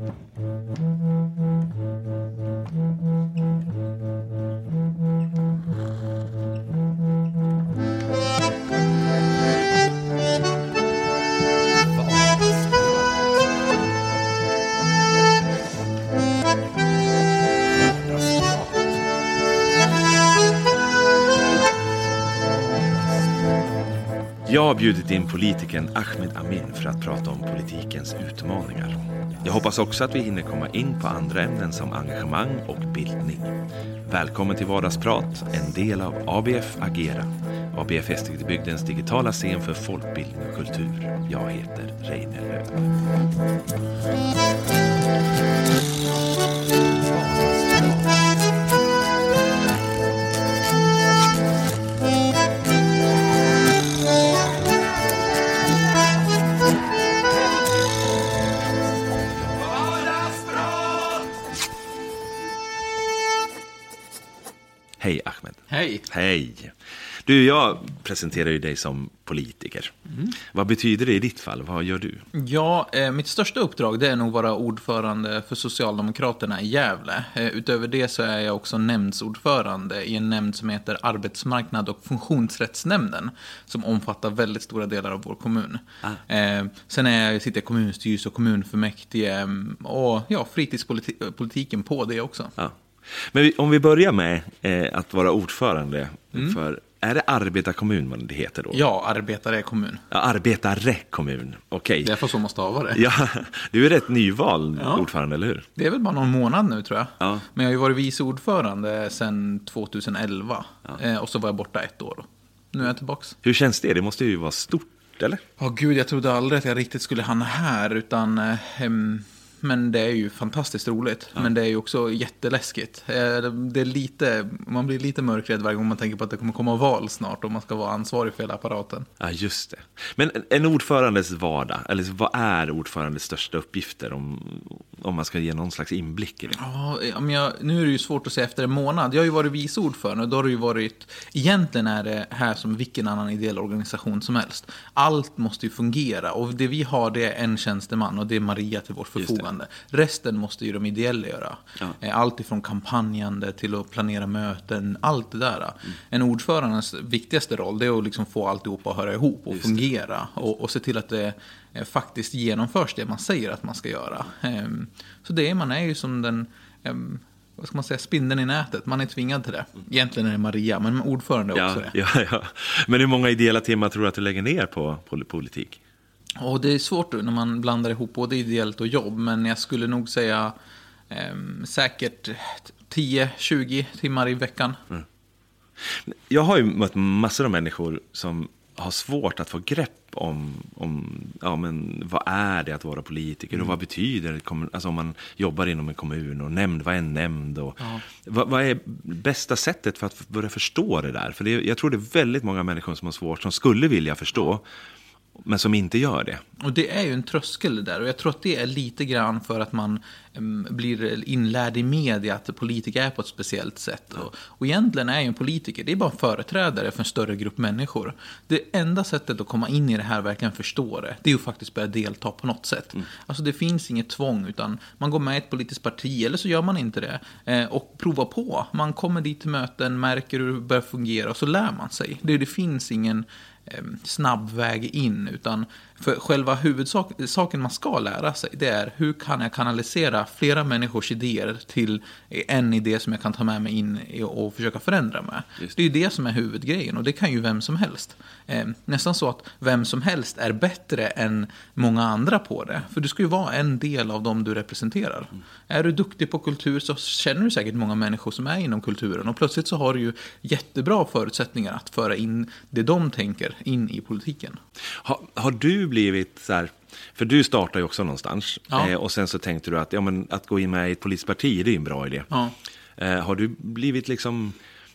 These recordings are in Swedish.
Jag har bjudit in politikern Ahmed Amin för att prata om politikens utmaningar. Jag hoppas också att vi hinner komma in på andra ämnen som engagemang och bildning. Välkommen till Vardagsprat, en del av ABF Agera. ABF Hässelbygdens digitala scen för folkbildning och kultur. Jag heter Reine Lööf. Hej. Du, jag presenterar ju dig som politiker. Vad betyder det i ditt fall? Vad gör du? Ja, eh, mitt största uppdrag det är nog vara ordförande för Socialdemokraterna i Gävle. Eh, utöver det så är jag också nämndsordförande i en nämnd som heter Arbetsmarknad och funktionsrättsnämnden. Som omfattar väldigt stora delar av vår kommun. Eh, sen är jag, sitter jag i kommunstyrelse och kommunfullmäktige mm, och ja, fritidspolitiken på det också. Ja. Men vi, om vi börjar med eh, att vara ordförande för, är det arbetarkommun vad det heter då? Ja, arbetare kommun. Ja, arbetare kommun, okej. Det är för så man stavar det. Ja, du är rätt nyvald Ja. ordförande, eller hur? Det är väl bara någon månad nu tror jag. Ja. Men jag har ju varit vice ordförande sedan 2011. Eh, och så var jag borta ett år. Då. Nu är jag tillbaks. Hur känns det? Det måste ju vara stort, eller? Ja, gud, jag trodde aldrig att jag riktigt skulle hamna här, utan... Eh, men det är ju fantastiskt roligt. Men det är ju också jätteläskigt. Eh, Det är lite, man blir lite mörkrädd varje gång man tänker på att det kommer komma val snart och man ska vara ansvarig för hela apparaten. Ja, just det. Men en- en ordförandes vardag, eller vad är ordförandes största uppgifter om, om man ska ge någon slags inblick i det? Ja, men jag, nu är det ju svårt att säga efter en månad. Jag har ju varit vice ordförande och då har det ju varit... Egentligen är det här som vilken annan ideell organisation som helst. Allt måste ju fungera och det vi har det är en tjänsteman och det är Maria till vårt förfogande. Resten måste ju de ideella göra. Eh, Allt ifrån kampanjande till att planera möten, allt det där. En ordförandes viktigaste roll det är att liksom få alltihopa att höra ihop och fungera och, och se till att det eh, faktiskt genomförs det man säger att man ska göra. Ehm, Så det man är ju som den, ehm, vad ska man säga, spindeln i nätet. Man är tvingad till det. Egentligen är det Maria, men ordförande är Ja, också det. ja, ja. Men hur många ideella timmar tror du att du lägger ner på pol- politik? Och det är svårt när man blandar ihop både ideellt och jobb, men jag skulle nog säga ehm, säkert 10-20 timmar i veckan. Jag har ju mött massor av människor som har svårt att få grepp om, om ja, men vad är det att vara politiker och vad betyder det? Alltså om man jobbar inom en kommun och nämnd, vad är en nämnd? Och, vad, vad är bästa sättet för att börja förstå det där? För det, jag tror det är väldigt många människor som har svårt, som skulle vilja förstå, men som inte gör det. Och det är ju en tröskel det där. Och jag tror att det är lite grann för att man blir inlärd i media att politiker är på ett speciellt sätt. Och, och egentligen är ju en politiker, det är bara en företrädare för en större grupp människor. Det enda sättet att komma in i det här och verkligen förstå det, det är ju faktiskt börja delta på något sätt. Alltså det finns inget tvång, utan man går med i ett politiskt parti, eller så gör man inte det. Eh, och provar på. Man kommer dit till möten, märker hur det börjar fungera och så lär man sig. Det, det finns ingen Eh, snabb väg in. Utan för själva huvudsaken man ska lära sig, det är hur kan jag kanalisera flera människors idéer till en idé som jag kan ta med mig in och försöka förändra med. Det är ju det som är huvudgrejen och det kan ju vem som helst. Eh, nästan så att vem som helst är bättre än många andra på det. För du ska ju vara en del av dem du representerar. Är du duktig på kultur så känner du säkert många människor som är inom kulturen och plötsligt så har du ju jättebra förutsättningar att föra in det de tänker in i politiken. Har, har du blivit så här, för du startar ju också någonstans, Ja. eh, och sen så tänkte du att, ja, men, att gå in med i ett polisparti, det är ju en bra idé. Ja. Eh, har du blivit liksom,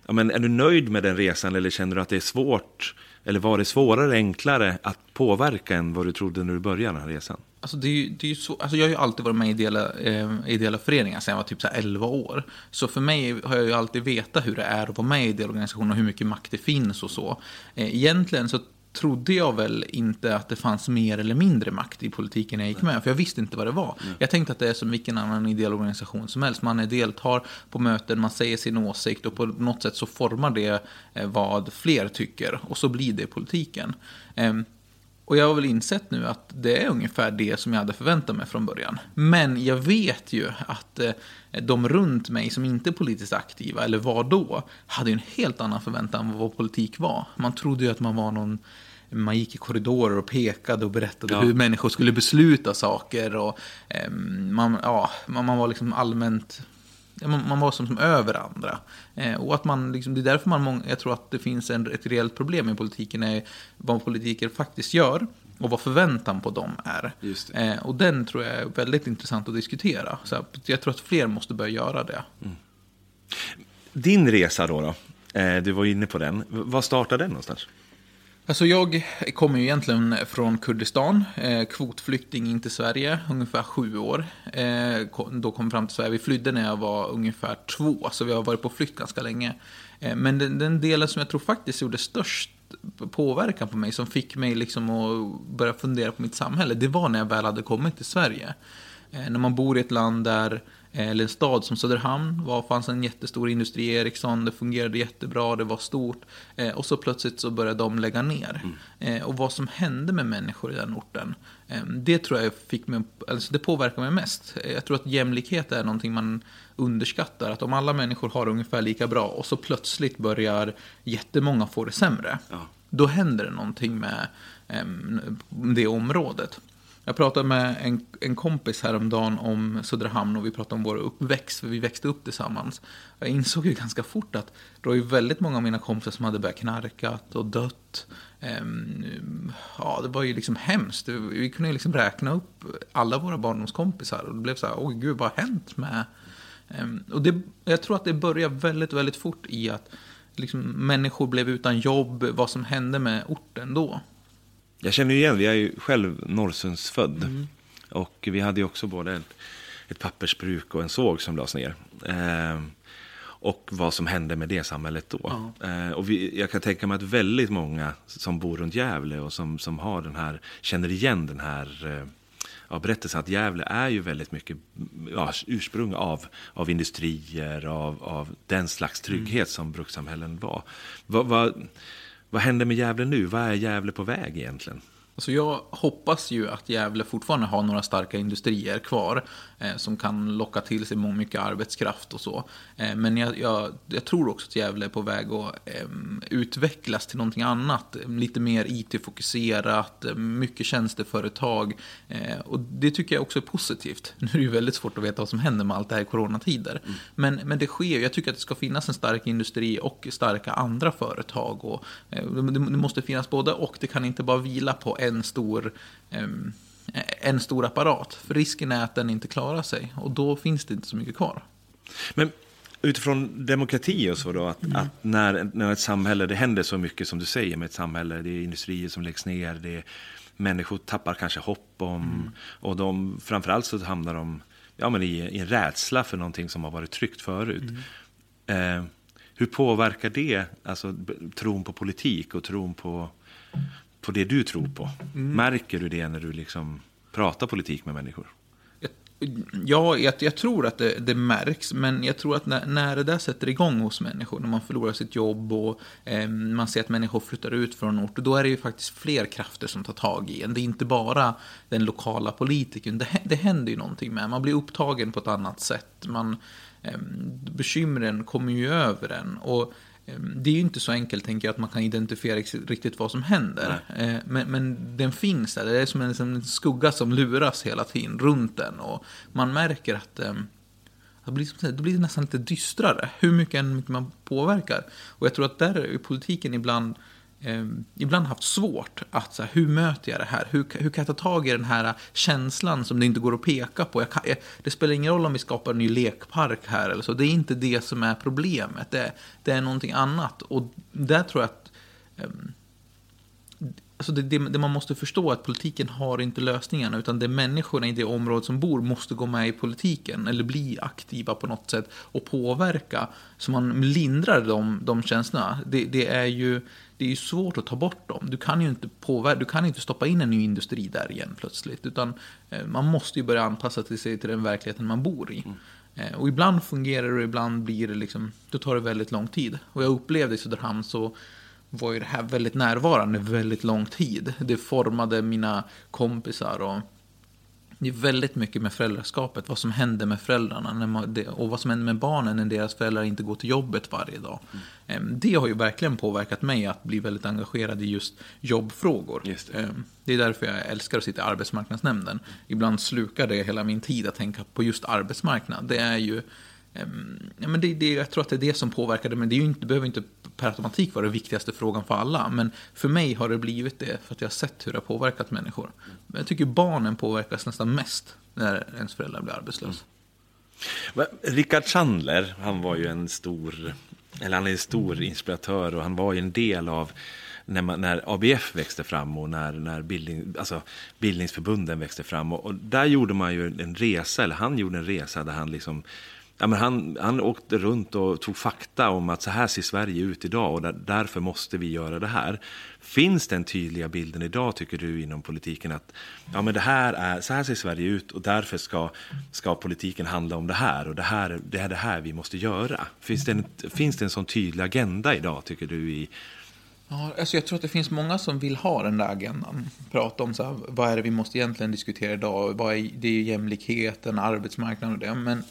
ja, men, är du nöjd med den resan eller känner du att det är svårt, eller var det svårare, enklare att påverka än vad du trodde när du började den här resan? Alltså det är ju, det är så, alltså jag har ju alltid varit med i ideella, eh, ideella föreningar sedan jag var typ så här 11 år. Så för mig har jag ju alltid vetat hur det är att vara med i ideella organisationer och hur mycket makt det finns och så. Eh, egentligen så trodde jag väl inte att det fanns mer eller mindre makt i politiken jag gick med. För jag visste inte vad det var. Mm. Jag tänkte att det är som vilken annan ideell organisation som helst. Man deltar på möten, man säger sin åsikt och på något sätt så formar det eh, vad fler tycker. Och så blir det politiken. Ehm, och jag har väl insett nu att det är ungefär det som jag hade förväntat mig från början. Men jag vet ju att eh, de runt mig som inte är politiskt aktiva, eller var då, hade en helt annan förväntan om vad politik var. Man trodde ju att man var någon man gick i korridorer och pekade och berättade ja. hur människor skulle besluta saker. Och, eh, man, ja, man, man var liksom allmänt man, man var som, som över andra. Eh, och att man, liksom, det är därför man, jag tror att det finns en, ett reellt problem i politiken, är vad politiker faktiskt gör och vad förväntan på dem är. Eh, och den tror jag är väldigt intressant att diskutera. Så jag tror att fler måste börja göra det. Mm. Din resa då, då? Eh, du var inne på den. Var startade den någonstans? Alltså jag kommer ju egentligen från Kurdistan, eh, kvotflykting in till Sverige, ungefär sju år. Eh, då kom fram till Sverige. Vi flydde när jag var ungefär två, så vi har varit på flykt ganska länge. Eh, men den, den, delen som jag tror faktiskt gjorde störst påverkan på mig, som fick mig liksom att börja fundera på mitt samhälle, det var när jag väl hade kommit till Sverige. Eh, när man bor i ett land där eller en stad som Söderhamn var, fanns en jättestor industri, Ericsson, det fungerade jättebra, det var stort. Eh, och så plötsligt så började de lägga ner. Mm. Eh, och vad som hände med människor i den orten, eh, det tror jag fick mig, alltså det påverkar mig mest. Eh, jag tror att jämlikhet är någonting man underskattar. Att om alla människor har ungefär lika bra och så plötsligt börjar jättemånga få det sämre. Ja. Då händer det någonting med det området. Jag pratade med en, en kompis häromdagen om Söderhamn och vi pratade om vår uppväxt, för vi växte upp tillsammans. Jag insåg ju ganska fort att det var ju väldigt många av mina kompisar som hade börjat knarka och dött. Ehm, ja, det var ju liksom hemskt. Vi kunde ju liksom räkna upp alla våra barndomskompisar och det blev så här, oj gud, vad har hänt med... Ehm, och det, jag tror att det började väldigt, väldigt fort i att liksom, människor blev utan jobb, vad som hände med orten då. Jag känner ju igen, jag är ju själv Norrsundsfödd. Mm. Och vi hade ju också både ett, pappersbruk och en såg som lades ner. Eh, och vad som hände med det samhället då. Ja. Eh, och vi, jag kan tänka mig att väldigt många som bor runt Gävle och som, som har den här, känner igen den här eh, ja, berättelsen att Gävle är ju väldigt mycket ja, ursprung av, av industrier, av, av den slags trygghet mm. som brukssamhällen var. Vad, vad, vad händer med Gävle nu? Vad är Gävle på väg egentligen? Alltså jag hoppas ju att Gävle fortfarande har några starka industrier kvar som kan locka till sig mycket arbetskraft och så. Eh, men jag, jag, jag, tror också att Gävle är på väg att eh, utvecklas till någonting annat. Lite mer IT-fokuserat, mycket tjänsteföretag. Eh, och det tycker jag också är positivt. Nu är det ju väldigt svårt att veta vad som händer med allt det här i coronatider. Mm. Men, men det sker, jag tycker att det ska finnas en stark industri och starka andra företag. Och, eh, det, måste finnas både och, det kan inte bara vila på en stor ehm, en stor apparat. För risken är att den inte klarar sig och då finns det inte så mycket kvar. Men utifrån demokrati och så då, att, mm. att, när, när ett samhälle, det händer så mycket som du säger med ett samhälle, det är industrier som läggs ner, det är, människor tappar kanske hopp om, mm. och de, framförallt så hamnar de ja, men i, i en rädsla för någonting som har varit tryggt förut. Mm. Eh, hur påverkar det alltså, tron på politik och tron på, på det du tror på? Mm. Märker du det när du liksom pratar politik med människor? Ja, jag, jag tror att det, det, märks, men jag tror att när, när det där sätter igång hos människor, när man förlorar sitt jobb och eh, man ser att människor flyttar ut från ort, då är det ju faktiskt fler krafter som tar tag i en. Det är inte bara den lokala politikern, det, det händer ju någonting med Man blir upptagen på ett annat sätt. Man, eh, bekymren kommer ju över en. Och det är ju inte så enkelt, tänker jag, att man kan identifiera riktigt vad som händer. Ehm, men, men, den finns där. Det är som en, som en, skugga som luras hela tiden runt den. Och man märker att ehm, det blir, det blir nästan lite dystrare, hur mycket, mycket man påverkar. Och jag tror att där är politiken ibland eh, ibland haft svårt att, så här, hur möter jag det här? Hur, hur kan jag ta tag i den här känslan som det inte går att peka på? Kan, jag, det spelar ingen roll om vi skapar en ny lekpark här eller så. Det är inte det som är problemet. Det, det är någonting annat. Och där tror jag att eh, Alltså det, det, det, man måste förstå är att politiken har inte lösningarna, utan det är människorna i det området som bor måste gå med i politiken, eller bli aktiva på något sätt och påverka, så man lindrar de, de känslorna. Det, det är ju det är svårt att ta bort dem. Du kan ju inte, påverka, du kan inte stoppa in en ny industri där igen plötsligt, utan eh, man måste ju börja anpassa sig till den verkligheten man bor i. Mm. Eh, och ibland fungerar det och ibland blir det liksom, då tar det väldigt lång tid. Och jag upplevde i Söderhamn så var ju det här väldigt närvarande väldigt lång tid. Det formade mina kompisar och det är väldigt mycket med föräldraskapet, vad som händer med föräldrarna man, och vad som händer med barnen när deras föräldrar inte går till jobbet varje dag. Mm. Det har ju verkligen påverkat mig att bli väldigt engagerad i just jobbfrågor. Just det. Ehm, det. är därför jag älskar att sitta i arbetsmarknadsnämnden. Ibland slukar det hela min tid att tänka på just arbetsmarknad. Det är ju ehm, Ja, men det, det, jag tror att det är det som påverkar det, men det, är inte, behöver inte per automatik vara den viktigaste frågan för alla. Men för mig har det blivit det för att jag har sett hur det har påverkat människor. Men jag tycker barnen påverkas nästan mest när ens föräldrar blir arbetslösa. Mm. Rickard Chandler, han var ju en stor, eller han är en stor inspiratör och han var ju en del av när, man, när ABF växte fram och när, när bildning, alltså bildningsförbunden växte fram. Och, och, där gjorde man ju en resa, eller han gjorde en resa där han liksom Ja, men han, han åkte runt och tog fakta om att så här ser Sverige ut idag och där, därför måste vi göra det här. Finns den tydliga bilden idag, tycker du, inom politiken att ja, men det här är, så här ser Sverige ut och därför ska, ska politiken handla om det här och det, här, det är det här vi måste göra? Finns det en, finns det en sån tydlig agenda idag, tycker du, i Ja, alltså jag tror att det finns många som vill ha den där agendan. Prata om så här, vad är det vi måste egentligen diskutera idag? Vad är, det är jämlikheten, arbetsmarknaden och det. Men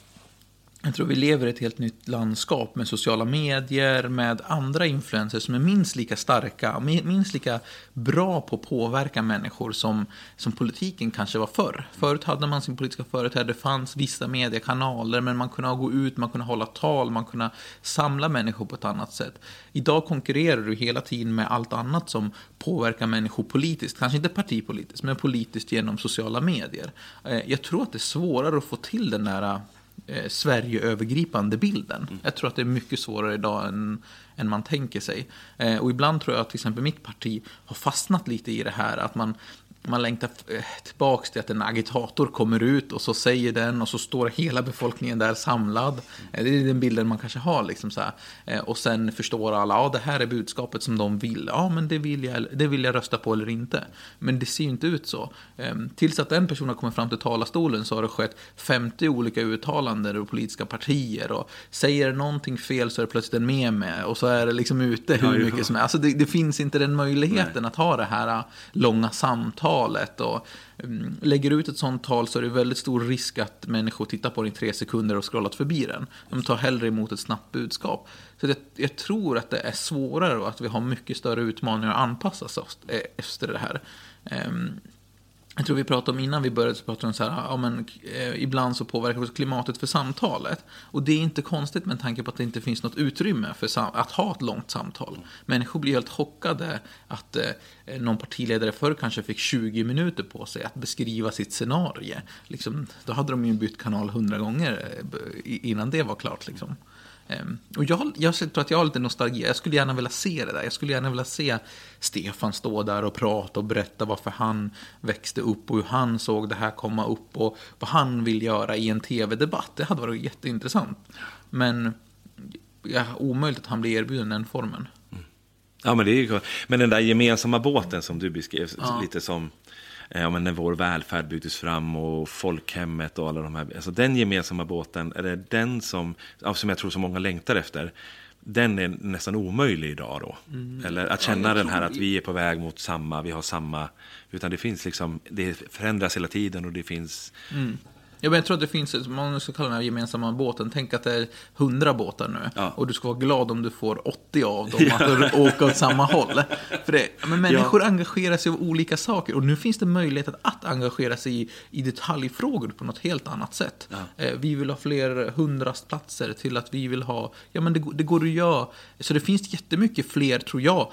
jag tror vi lever i ett helt nytt landskap med sociala medier, med andra influencers som är minst lika starka, minst lika bra på att påverka människor som, som politiken kanske var förr. Förut hade man sin politiska företrädare, det fanns vissa mediekanaler, men man kunde gå ut, man kunde hålla tal, man kunde samla människor på ett annat sätt. Idag konkurrerar du hela tiden med allt annat som påverkar människor politiskt, kanske inte partipolitiskt, men politiskt genom sociala medier. Eh, jag tror att det är svårare att få till den där eh, Sverigeövergripande bilden. Mm. Jag tror att det är mycket svårare idag än, än man tänker sig. Eh, och ibland tror jag att till exempel mitt parti har fastnat lite i det här att man man längtar eh, tillbaka till att en agitator kommer ut och så säger den och så står hela befolkningen där samlad. Eh, det är den bilden man kanske har. Liksom så här. Eh, och sen förstår alla, ja det här är budskapet som de vill. Ja, men det vill, jag, det vill jag rösta på eller inte. Men det ser ju inte ut så. Ehm, tills att en person har kommit fram till talarstolen så har det skett 50 olika uttalanden ur politiska partier. Och säger någonting fel så är det plötsligt en meme och så är det liksom ute hur mycket som helst. Alltså det, det, finns inte den möjligheten Nej. att ha det här långa samtalet talet. Och, um, lägger ut ett sånt tal så är det väldigt stor risk att människor tittar på den i tre sekunder och scrollat förbi den. De tar hellre emot ett snabbt budskap. Så det, jag tror att det är svårare och att vi har mycket större utmaningar att anpassa oss efter det här. Um, jag tror vi pratade om innan vi började, så pratade om så här, ja, men, eh, ibland så påverkar också klimatet för samtalet. Och det är inte konstigt med tanke på att det inte finns något utrymme för att ha ett långt samtal. Människor blir helt chockade att eh, någon partiledare förr kanske fick 20 minuter på sig att beskriva sitt scenario. Liksom, då hade de ju bytt kanal hundra gånger eh, innan det var klart. Liksom. Ehm, och jag, jag tror att jag har lite nostalgi. Jag skulle gärna vilja se det där. Jag skulle gärna vilja se Stefan stå där och prata och berätta varför han växte upp och hur han såg det här komma upp och vad han vill göra i en tv-debatt. Det hade varit jätteintressant. Men ja, omöjligt att han blir erbjuden den formen. Mm. Ja, men det är ju Men den där gemensamma båten som du beskrev, ja. lite som ja, men när vår välfärd byggdes fram och folkhemmet och alla de här. Alltså den gemensamma båten, är det den som, som jag tror så många längtar efter, den är nästan omöjlig idag då. Mm. Eller att känna ja, den här att vi är på väg mot samma, vi har samma, utan det finns liksom, det förändras hela tiden och det finns mm. Ja, men jag tror att det finns, man ska kalla den här gemensamma båten, tänk att det är hundra båtar nu. Ja. Och du ska vara glad om du får 80 av dem att åka åt samma håll. För det, men människor ja. engagerar sig i olika saker. Och nu finns det möjlighet att, att engagera sig i, i detaljfrågor på något helt annat sätt. Ja. Eh, vi vill ha fler hundrastplatser till att vi vill ha, ja men det, det går att göra. Så det finns jättemycket fler, tror jag,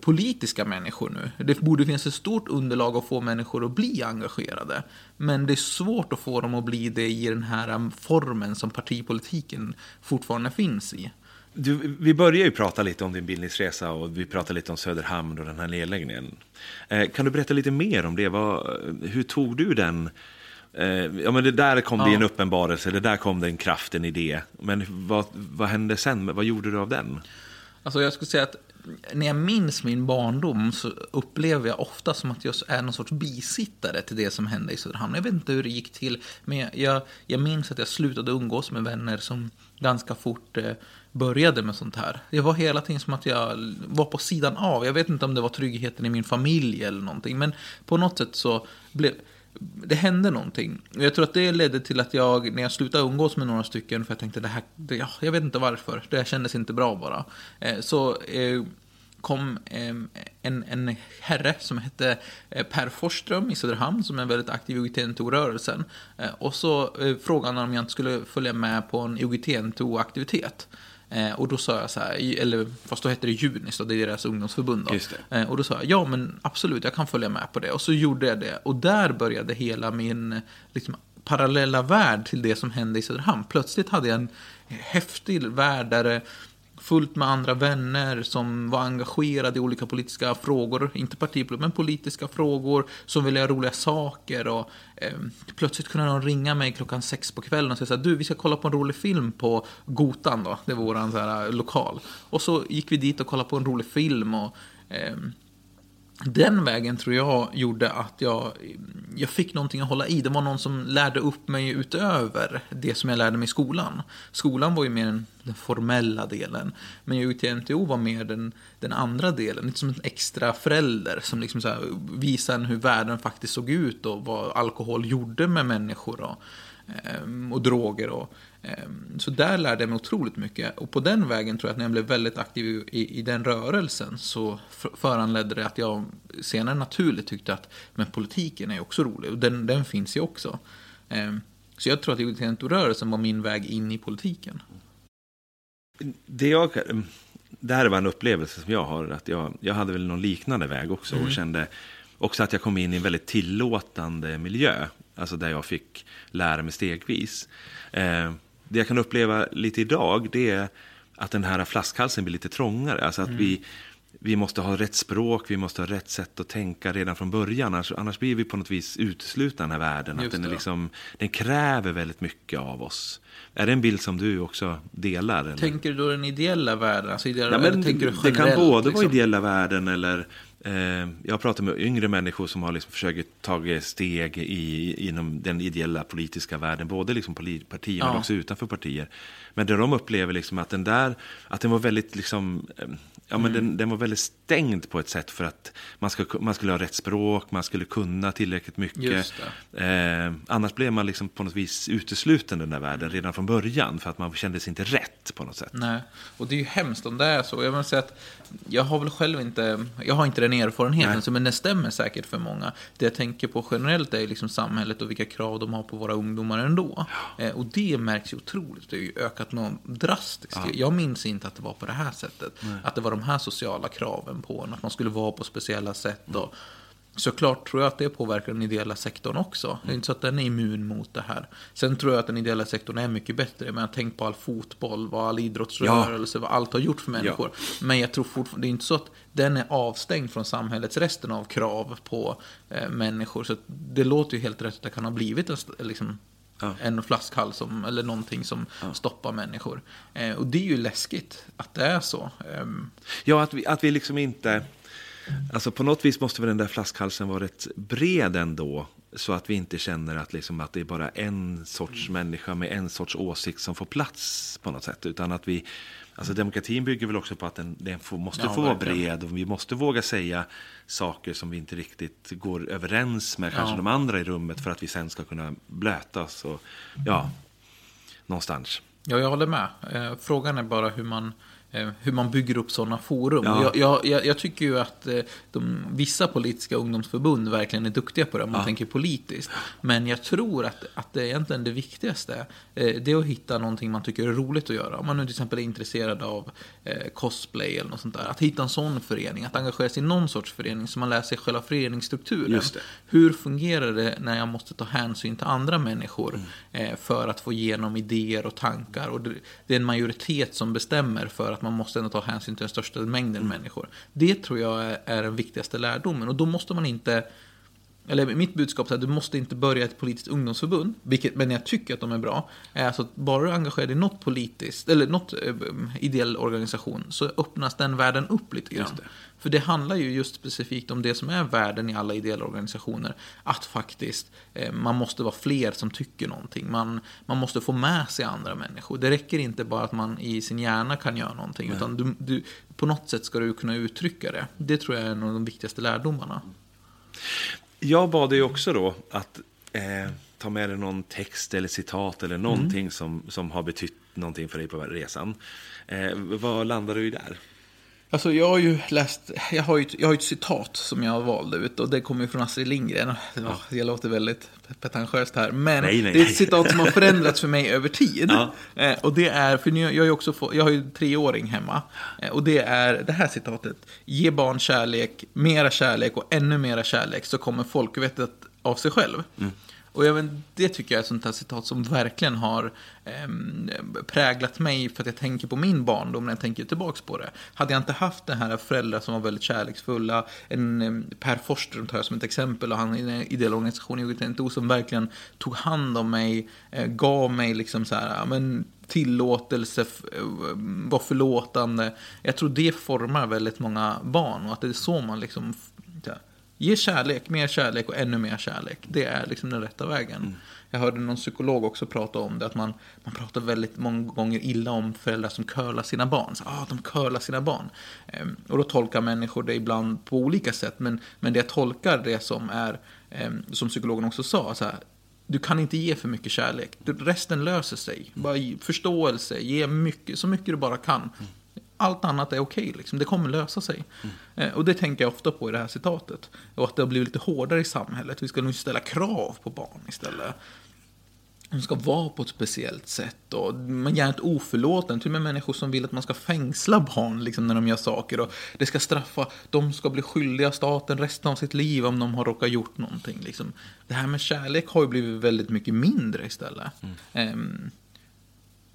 politiska människor nu. Det borde finnas ett stort underlag att få människor att bli engagerade. Men det är svårt att få dem att bli det i den här um, formen som partipolitiken fortfarande finns i. Du, vi börjar ju prata lite om din bildningsresa och vi pratar lite om Söderhamn och den här nedläggningen. Eh, kan du berätta lite mer om det? Vad, hur tog du den? Eh, ja, men det där kom ja. det en uppenbarelse, det där kom det en kraft, en idé. Men vad, vad hände sen? Vad gjorde du av den? Alltså jag skulle säga att när jag minns min barndom så upplever jag ofta som att jag är någon sorts bisittare till det som hände i Söderhamn. Jag vet inte hur det gick till, men jag, jag, minns att jag slutade umgås med vänner som ganska fort eh, började med sånt här. Det var hela tiden som att jag var på sidan av. Jag vet inte om det var tryggheten i min familj eller någonting, men på något sätt så blev det hände någonting. Jag tror att det ledde till att jag, när jag slutade umgås med några stycken, för jag tänkte det här, det, ja, jag vet inte varför, det kändes inte bra bara. Eh, så eh, kom eh, en, en herre som hette eh, Per Forsström i Söderhamn, som är väldigt aktiv i UGT-NTO-rörelsen. Eh, och så eh, frågade han om jag inte skulle följa med på en UGT-NTO-aktivitet. Eh, och då sa jag så här, eller fast då hette det Junis, det är deras ungdomsförbund. Då. Eh, och då sa jag, ja men absolut, jag kan följa med på det. Och så gjorde jag det. Och där började hela min liksom, parallella värld till det som hände i Söderhamn. Plötsligt hade jag en häftig värld där fullt med andra vänner som var engagerade i olika politiska frågor, inte partipolitik, men politiska frågor, som ville göra roliga saker och eh, plötsligt kunde någon ringa mig klockan sex på kvällen och säga så här, du, vi ska kolla på en rolig film på Gotan då, det var vår lokal. Och så gick vi dit och kollade på en rolig film och eh, den vägen tror jag gjorde att jag, jag fick någonting att hålla i. Det var någon som lärde upp mig utöver det som jag lärde mig i skolan. Skolan var ju mer den, den formella delen. Men UTNTO var mer den, den andra delen. Lite som en extra förälder som liksom så visade hur världen faktiskt såg ut och vad alkohol gjorde med människor och, ehm, och droger. Och, så där lärde jag mig otroligt mycket. Och på den vägen tror jag att när jag blev väldigt aktiv i, i den rörelsen så föranledde det att jag senare naturligt tyckte att men politiken är också rolig och den, den finns ju också. Ehm, så jag tror att Identitetorörelsen var min väg in i politiken. Det, jag, det här var en upplevelse som jag har. Att jag, jag hade väl någon liknande väg också mm. och kände också att jag kom in i en väldigt tillåtande miljö. Alltså där jag fick lära mig stegvis. Eh, det jag kan uppleva lite idag, det är att den här flaskhalsen blir lite trångare. Alltså att mm. vi, vi måste ha rätt språk, vi måste ha rätt sätt att tänka redan från början. Annars, annars blir vi på något vis uteslutna den här världen. att den, är liksom, den kräver väldigt mycket av oss. Är det en bild som du också delar? Eller? Tänker du då den ideella världen? Alltså ideella, ja, men, tänker du det kan både liksom? vara ideella världen eller Eh, jag pratar med yngre människor som har liksom försökt ta steg i, inom den ideella politiska världen, både liksom partier ja. men också utanför partier. Men där de upplever liksom att den där, att den var väldigt liksom, eh, ja men mm. den, den, var väldigt stängd på ett sätt för att man, ska, man skulle ha rätt språk, man skulle kunna tillräckligt mycket. Eh, annars blev man liksom på något vis utesluten den där världen redan från början för att man kände sig inte rätt på något sätt. Nej, och det är ju hemskt om det är så. Jag vill säga att jag har väl själv inte, jag har inte den erfarenheten, så, men det stämmer säkert för många. Det jag tänker på generellt är liksom samhället och vilka krav de har på våra ungdomar ändå. Ja. Eh, och det märks ju otroligt, det har ju ökat något drastiskt. Ja. Jag minns inte att det var på det här sättet. Nej. Att det var de här sociala kraven på en, att man skulle vara på speciella sätt. Och, Såklart tror jag att det påverkar den ideella sektorn också. Det är inte så att den är immun mot det här. Sen tror jag att den ideella sektorn är mycket bättre. Men tänk på all fotboll, vad all idrottsrörelse, ja. vad allt har gjort för människor. Ja. Men jag tror fortfarande, det är inte så att den är avstängd från samhällets resten av krav på eh, människor. Så det låter ju helt rätt att det kan ha blivit en, liksom, ja. en flaskhals som, eller någonting som stoppar människor. Eh, och det är ju läskigt att det är så. Eh. Ja, att vi, att vi liksom inte Alltså på något vis måste väl den där flaskhalsen vara rätt bred ändå. Så att vi inte känner att, liksom, att det är bara en sorts människa med en sorts åsikt som får plats på något sätt. Utan att vi, alltså demokratin bygger väl också på att den, den får, måste ja, få vara bred. Och vi måste våga säga saker som vi inte riktigt går överens med kanske ja. de andra i rummet. För att vi sen ska kunna blötas. Och, ja, någonstans. Ja, jag håller med. Eh, frågan är bara hur man hur man bygger upp sådana forum. Ja. Jag, jag, jag, tycker ju att eh, de, vissa politiska ungdomsförbund verkligen är duktiga på det, om man Ja. tänker politiskt. Men jag tror att, att det är egentligen det viktigaste, eh, det är att hitta någonting man tycker är roligt att göra. Om man nu till exempel är intresserad av eh, cosplay eller något sånt där. Att hitta en sån förening, att engagera sig i någon sorts förening så man lär sig själva föreningsstrukturen. Hur fungerar det när jag måste ta hänsyn till andra människor eh, för att få igenom idéer och tankar? Och det, det är en majoritet som bestämmer för att man måste ändå ta hänsyn till den största mängden människor. Det tror jag är, är den viktigaste lärdomen och då måste man inte eller mitt budskap är att du måste inte börja ett politiskt ungdomsförbund, vilket, men jag tycker att de är bra. Är alltså att bara du engagerar dig i något politiskt, eller något eh, ideell organisation, så öppnas den världen upp lite grann. Det. För det handlar ju just specifikt om det som är världen i alla ideella organisationer. Att faktiskt eh, man måste vara fler som tycker någonting. Man, man måste få med sig andra människor. Det räcker inte bara att man i sin hjärna kan göra någonting. Utan du, du, på något sätt ska du kunna uttrycka det. Det tror jag är en av de viktigaste lärdomarna. Jag bad dig också då att eh, ta med dig någon text eller citat eller någonting som, som har betytt någonting för dig på resan. Eh, vad landade du i där? Alltså jag har ju läst, jag har ju, jag har ju ett citat som jag valde ut och det kommer ju från Astrid Lindgren. Ja, jag låter väldigt pretentiöst här, men Nej, nej, det är ett citat som har förändrats för mig över tid. Ja. Eh, och det är, för nu- jag, har ju också få, jag har ju treåring hemma, eh, och det är det här citatet. Ge barn kärlek, mera kärlek och ännu mera kärlek så kommer folkvettet av sig själv. Och jag vet, det tycker jag är ett sånt här citat som verkligen har eh, präglat mig för att jag tänker på min barndom när jag tänker tillbaka på det. Hade jag inte haft den här föräldrar som var väldigt kärleksfulla, en ehm, Per Forsström tar jag som ett exempel och han i en ideell organisation i UGTNTO som verkligen tog hand om mig, eh, gav mig liksom så här, men tillåtelse, eh, var förlåtande. Jag tror det formar väldigt många barn och att det är så man liksom Ge kärlek, mer kärlek och ännu mer kärlek. Det är liksom den rätta vägen. Jag hörde någon psykolog också prata om det, att man, man pratar väldigt många gånger illa om föräldrar som curlar sina barn. Så, ah, de curlar sina barn. Ehm, och då tolkar människor det ibland på olika sätt, men, men det jag tolkar det som är, ehm, som psykologen också sa, så här, du kan inte ge för mycket kärlek. Du- Resten löser sig. Bara förståelse, ge mycket, så mycket du bara kan. Allt annat är okej, liksom. det kommer lösa sig. Eh, och det tänker jag ofta på i det här citatet. Och att det har blivit lite hårdare i samhället. Vi ska nog ställa krav på barn istället. De ska vara på ett speciellt sätt. Och man gärna inte oförlåten. Till och med människor som vill att man ska fängsla barn liksom, när de gör saker. Och det ska straffa. De ska bli skyldiga staten resten av sitt liv om de har råkat gjort någonting. Liksom. Det här med kärlek har ju blivit väldigt mycket mindre istället. Ehm,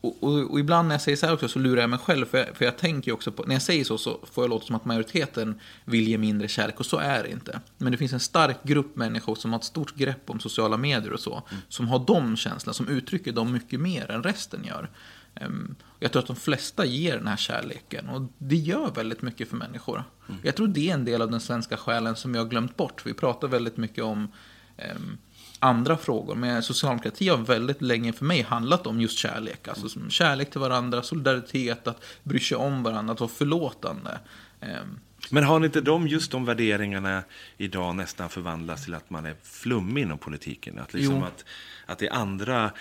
och, och, och ibland när jag säger så här också så lurar jag mig själv. För jag, för jag tänker också på, när jag säger så så får jag låta som att majoriteten vill ge mindre kärlek. Och så är det inte. Men det finns en stark grupp människor som har ett stort grepp om sociala medier och så. Som har de känslorna, som uttrycker dem mycket mer än resten gör. Ehm, jag tror att de flesta ger den här kärleken. Och det gör väldigt mycket för människor. Jag tror det är en del av den svenska själen som vi har glömt bort. Vi pratar väldigt mycket om ehm, andra frågor. Men socialdemokrati har väldigt länge för mig handlat om just kärlek. Alltså som kärlek till varandra, solidaritet, att bry sig om varandra, att vara förlåtande. Ehm, Men har inte de, just de värderingarna idag nästan förvandlats till att man är flummig inom politiken? Att, liksom Jo. att, att det är andra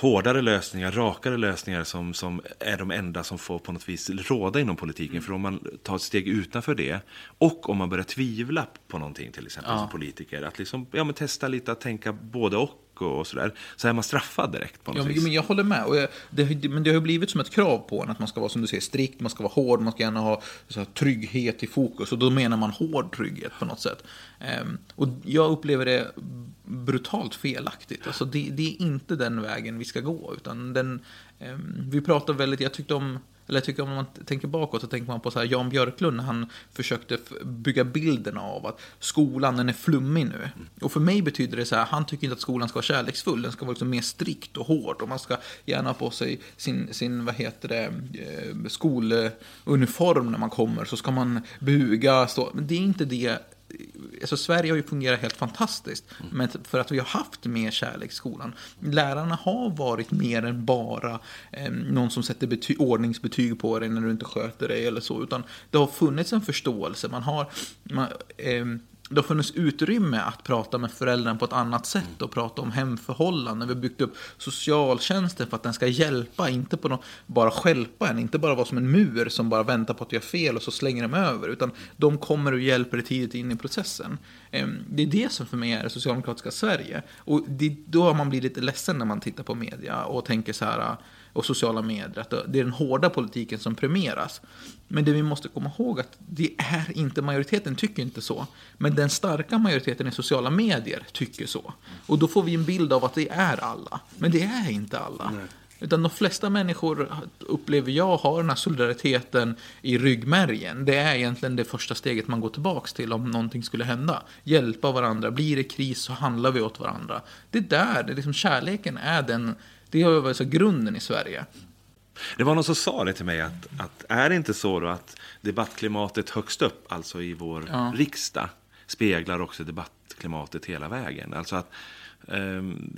hårdare lösningar, rakare lösningar som, som är de enda som får på något vis råda inom politiken. För om man tar ett steg utanför det och om man börjar tvivla på någonting till exempel Ja. som politiker. Att liksom, ja, men testa lite att tänka både och och sådär. Så är man straffad direkt på något Ja, men, vis. men jag håller med. Och jag, det, men det har ju blivit som ett krav på en att man ska vara, som du säger, strikt, man ska vara hård, man ska gärna ha så här, trygghet i fokus. Och då menar man hård trygghet på något sätt. Ehm, och jag upplever det brutalt felaktigt. Alltså det, det är inte den vägen vi ska gå. Utan den, ehm, vi pratar väldigt, jag tyckte om eller jag tycker om man tänker bakåt så tänker man på så här Jan Björklund när han försökte bygga bilden av att skolan den är flummig nu. Och för mig betyder det så här, han tycker inte att skolan ska vara kärleksfull, den ska vara liksom mer strikt och hård och man ska gärna ha på sig sin, sin vad heter det, eh, skoluniform när man kommer så ska man buga, stå. Men det är inte det Alltså Sverige har ju fungerat helt fantastiskt. Men för att vi har haft mer kärlek i skolan. Lärarna har varit mer än bara eh, någon som sätter bety- ordningsbetyg på dig när du inte sköter dig eller så. Utan det har funnits en förståelse. Man har, man, eh, det har funnits utrymme att prata med föräldrarna på ett annat sätt och prata om hemförhållanden. Vi har byggt upp socialtjänsten för att den ska hjälpa, inte på någon, bara skälpa en, inte bara vara som en mur som bara väntar på att göra fel och så slänger de över, utan de kommer och hjälper dig tidigt in i processen. Ehm, det är det som för mig är det socialdemokratiska Sverige. Och det, då har man blivit lite ledsen när man tittar på media och tänker så här, och sociala medier. Att det är den hårda politiken som premieras. Men det vi måste komma ihåg att det är inte majoriteten tycker inte så. Men den starka majoriteten i sociala medier tycker så. Och då får vi en bild av att det är alla. Men det är inte alla. Nej. Utan de flesta människor upplever jag har den här solidariteten i ryggmärgen. Det är egentligen det första steget man går tillbaka till om någonting skulle hända. Hjälpa varandra. Blir det kris så handlar vi åt varandra. Det är där, det är liksom, kärleken är den det har varit så grunden i Sverige. Det var någon som sa det till mig, att, att är det inte så då att debattklimatet högst upp, alltså i vår ja. riksdag, speglar också debattklimatet hela vägen? Alltså att, um,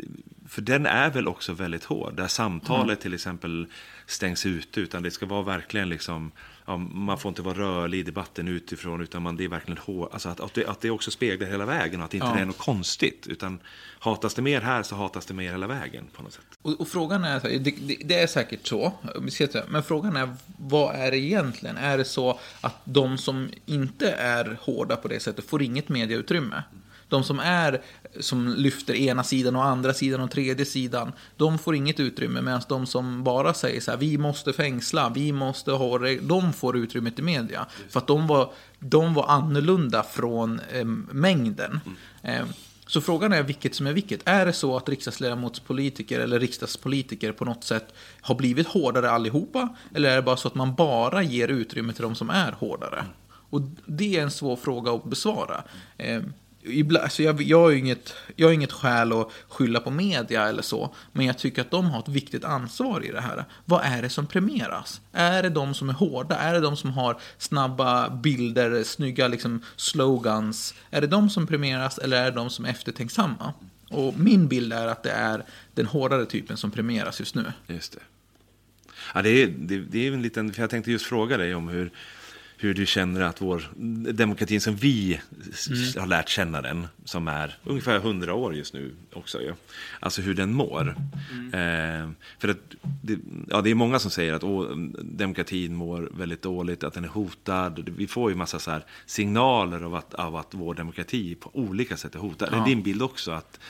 för den är väl också väldigt hård, där samtalet mm. till exempel stängs ute, utan det ska vara verkligen liksom ja, man får inte vara rörlig i debatten utifrån, utan man, det är verkligen hår, alltså att, att, det, att det också speglar hela vägen och att det inte ja. är något konstigt. Utan hatas det mer här så hatas det mer hela vägen på något sätt. Och, och frågan är, det, det, det, är säkert så, men frågan är vad är det egentligen? Är det så att de som inte är hårda på det sättet får inget medieutrymme? De som är som lyfter ena sidan och andra sidan och tredje sidan, de får inget utrymme. Medan de som bara säger så här, vi måste fängsla, vi måste ha de får utrymmet i media. För att de var, de var annorlunda från eh, mängden. Mm. Eh, så frågan är vilket som är vilket. Är det så att riksdagsledamotspolitiker eller riksdagspolitiker på något sätt har blivit hårdare allihopa? Eller är det bara så att man bara ger utrymme till de som är hårdare? Och det är en svår fråga att besvara. Eh, ibland, alltså jag, jag, har inget, jag har inget skäl att skylla på media eller så, men jag tycker att de har ett viktigt ansvar i det här. Vad är det som premieras? Är det de som är hårda? Är det de som har snabba bilder, snygga liksom, slogans? Är det de som premieras eller är det de som är eftertänksamma? Och min bild är att det är den hårdare typen som premieras just nu. Just det. Ja, det, är, det, det är en liten, för jag tänkte just fråga dig om hur, hur du känner att vår demokratin som vi mm. har lärt känna den, som är ungefär 100 år just nu också, ja. alltså hur den mår. Mm. Eh, för att det, ja, det är många som säger att åh, demokratin mår väldigt dåligt, att den är hotad. Vi får ju massa så signaler av att, av att vår demokrati på olika sätt är hotad. Ja. Är din bild också att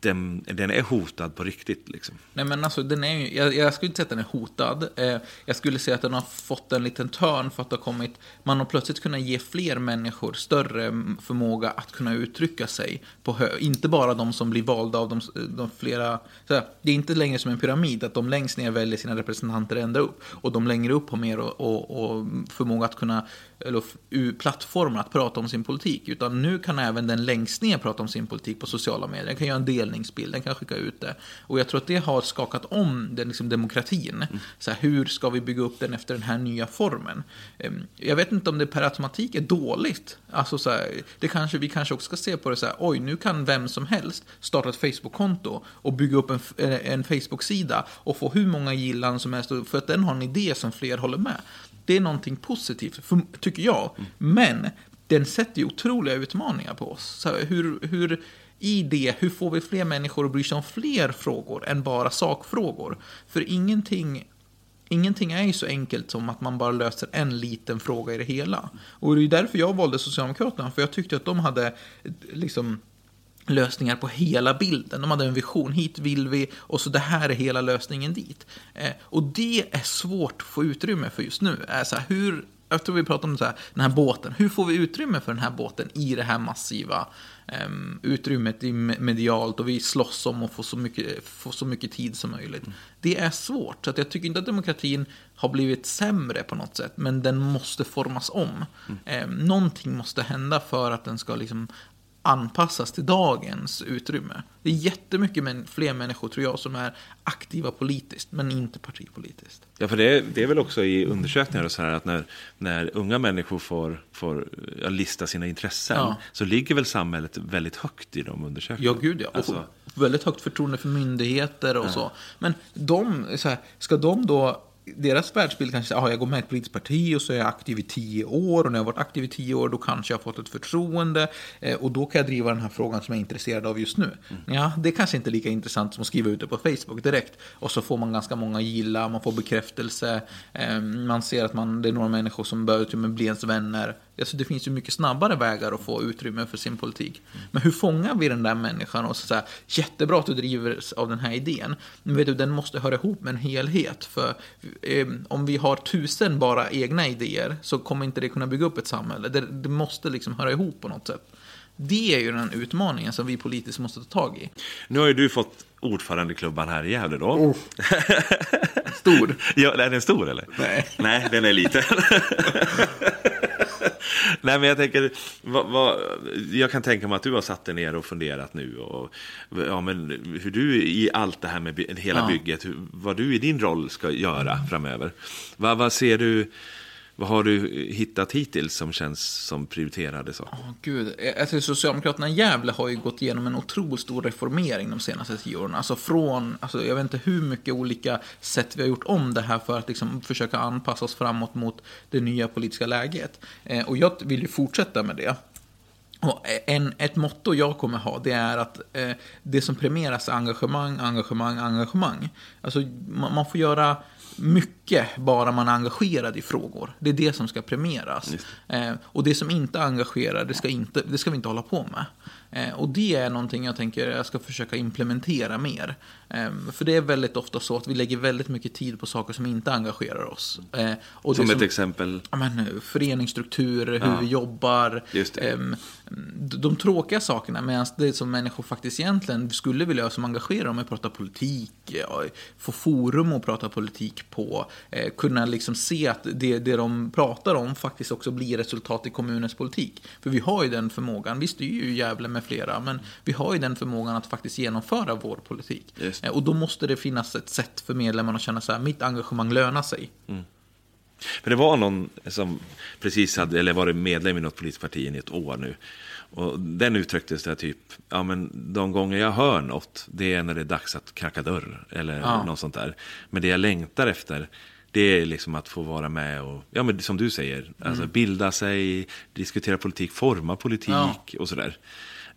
den, den är hotad på riktigt. Liksom. Nej, men alltså, den är ju, jag, jag skulle inte säga att den är hotad. Eh, jag skulle säga att den har fått en liten törn för att det har kommit, man har plötsligt kunnat ge fler människor större mm, förmåga att kunna uttrycka sig. På hö, inte bara de som blir valda av de, eh, de flera, Såhär, det är inte längre som en pyramid, att de längst ner väljer sina representanter ända upp. Och de längre upp har mer och, och, och förmåga att kunna eller plattformar att prata om sin politik. Utan nu kan även den längst ner prata om sin politik på sociala medier. Den kan göra en delningsbild, den kan skicka ut det. Och jag tror att det har skakat om den liksom, demokratin. Mm. Så här, hur ska vi bygga upp den efter den här nya formen? Ehm, jag vet inte om det per automatik är dåligt. Alltså, så här, det kanske, vi kanske också ska se på det så här, oj, nu kan vem som helst starta ett Facebook-konto och bygga upp en, en Facebook-sida och få hur många gillan som helst för att den har en idé som fler håller med. Det är någonting positivt, för, tycker jag. Mm. Men den sätter ju otroliga utmaningar på oss. Så hur, hur, I det, hur får vi fler människor att bry sig om fler frågor än bara sakfrågor? För ingenting Ingenting är ju så enkelt som att man bara löser en liten fråga i det hela. Och det är därför jag valde Socialdemokraterna, för jag tyckte att de hade liksom lösningar på hela bilden. De hade en vision, hit vill vi och så det här är hela lösningen dit. Eh, och det är svårt att få utrymme för just nu. Eh, så här, hur, jag tror vi pratar om så här, den här båten, hur får vi utrymme för den här båten i det här massiva eh, utrymmet i medialt och vi slåss om att få så mycket, få så mycket tid som möjligt. Mm. Det är svårt, så att jag tycker inte att demokratin har blivit sämre på något sätt, men den måste formas om. Mm. Eh, någonting måste hända för att den ska liksom anpassas till dagens utrymme. Det är jättemycket men, fler människor, tror jag, som är aktiva politiskt, men inte partipolitiskt. Ja, för det är, det är väl också i undersökningar och så här att när, när unga människor får, får lista sina intressen ja. så ligger väl samhället väldigt högt i de undersökningarna. Ja, gud ja. Alltså... Och väldigt högt förtroende för myndigheter och ja. så. Men de, så här, ska de då deras världsbild kanske är att jag går med i ett politiskt parti och så är jag aktiv i tio år och när jag har varit aktiv i tio år då kanske jag har fått ett förtroende eh, och då kan jag driva den här frågan som jag är intresserad av just nu. Mm. Ja, det är kanske inte lika intressant som att skriva ut det på Facebook direkt och så får man ganska många gilla, man får bekräftelse, eh, man ser att man, det är några människor som börjar bli ens vänner Alltså det finns ju mycket snabbare vägar att få utrymme för sin politik. Men hur fångar vi den där människan och så säga, jättebra att du driver av den här idén. Men vet du, den måste höra ihop med en helhet. För eh, om vi har tusen bara egna idéer så kommer inte det kunna bygga upp ett samhälle. Det, det måste liksom höra ihop på något sätt. Det är ju den utmaningen som vi politiskt måste ta tag i. Nu har ju du fått ordförandeklubban här i Gävle då. Oh. Stor. ja, är den stor eller? Nej. Nej, den är liten. Nej, men jag tänker, vad, vad, jag kan tänka mig att du har satt dig ner och funderat nu. Och, ja, men hur du i allt det här med hela ja. bygget, hur, vad du i din roll ska göra framöver. Vad, vad ser du? Vad har du hittat hittills som känns som prioriterade saker? Oh, Gud. Alltså, Socialdemokraterna i Gävle har ju gått igenom en otroligt stor reformering de senaste tio åren. Alltså från, alltså jag vet inte hur mycket olika sätt vi har gjort om det här för att liksom försöka anpassa oss framåt mot det nya politiska läget. Eh, och jag vill ju fortsätta med det. Och en, ett motto jag kommer ha, det är att eh, det som premieras är engagemang, engagemang, engagemang. Alltså man, man får göra mycket bara man är engagerad i frågor. Det är det som ska premieras. Eh, och det som inte engagerar, det ska, inte, det ska vi inte hålla på med. Eh, och det är någonting jag tänker jag ska försöka implementera mer. Eh, för det är väldigt ofta så att vi lägger väldigt mycket tid på saker som inte engagerar oss. Eh, som ett exempel? Ja, men, föreningsstruktur, hur ja. vi jobbar. De tråkiga sakerna, medan det som människor faktiskt egentligen skulle vilja göra som engagerar dem är att prata politik, få forum att prata politik på, kunna liksom se att det, det de pratar om faktiskt också blir resultat i kommunens politik. För vi har ju den förmågan, vi styr ju Gävle med flera, men vi har ju den förmågan att faktiskt genomföra vår politik. Och då måste det finnas ett sätt för medlemmarna att känna så här, mitt engagemang lönar sig. Mm. Men det var någon som precis hade, eller varit medlem i något politiskt parti i ett år nu. Och den uttrycktes det typ, ja men de gånger jag hör något, det är när det är dags att knacka dörr. Eller ja. något sånt där. Men det jag längtar efter, det är liksom att få vara med och, ja men som du säger, alltså mm. bilda sig, diskutera politik, forma politik ja. och sådär.